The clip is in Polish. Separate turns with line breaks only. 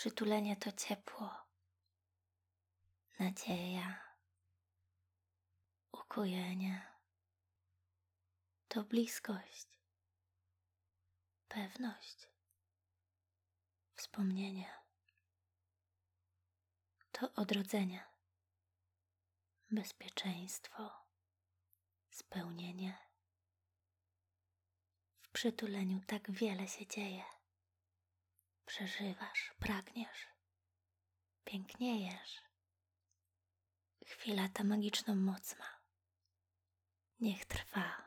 Przytulenie to ciepło, nadzieja, ukojenie, to bliskość, pewność, wspomnienie, to odrodzenie, bezpieczeństwo, spełnienie. W przytuleniu tak wiele się dzieje. Przeżywasz, pragniesz, piękniejesz. Chwila ta magiczną moc ma. Niech trwa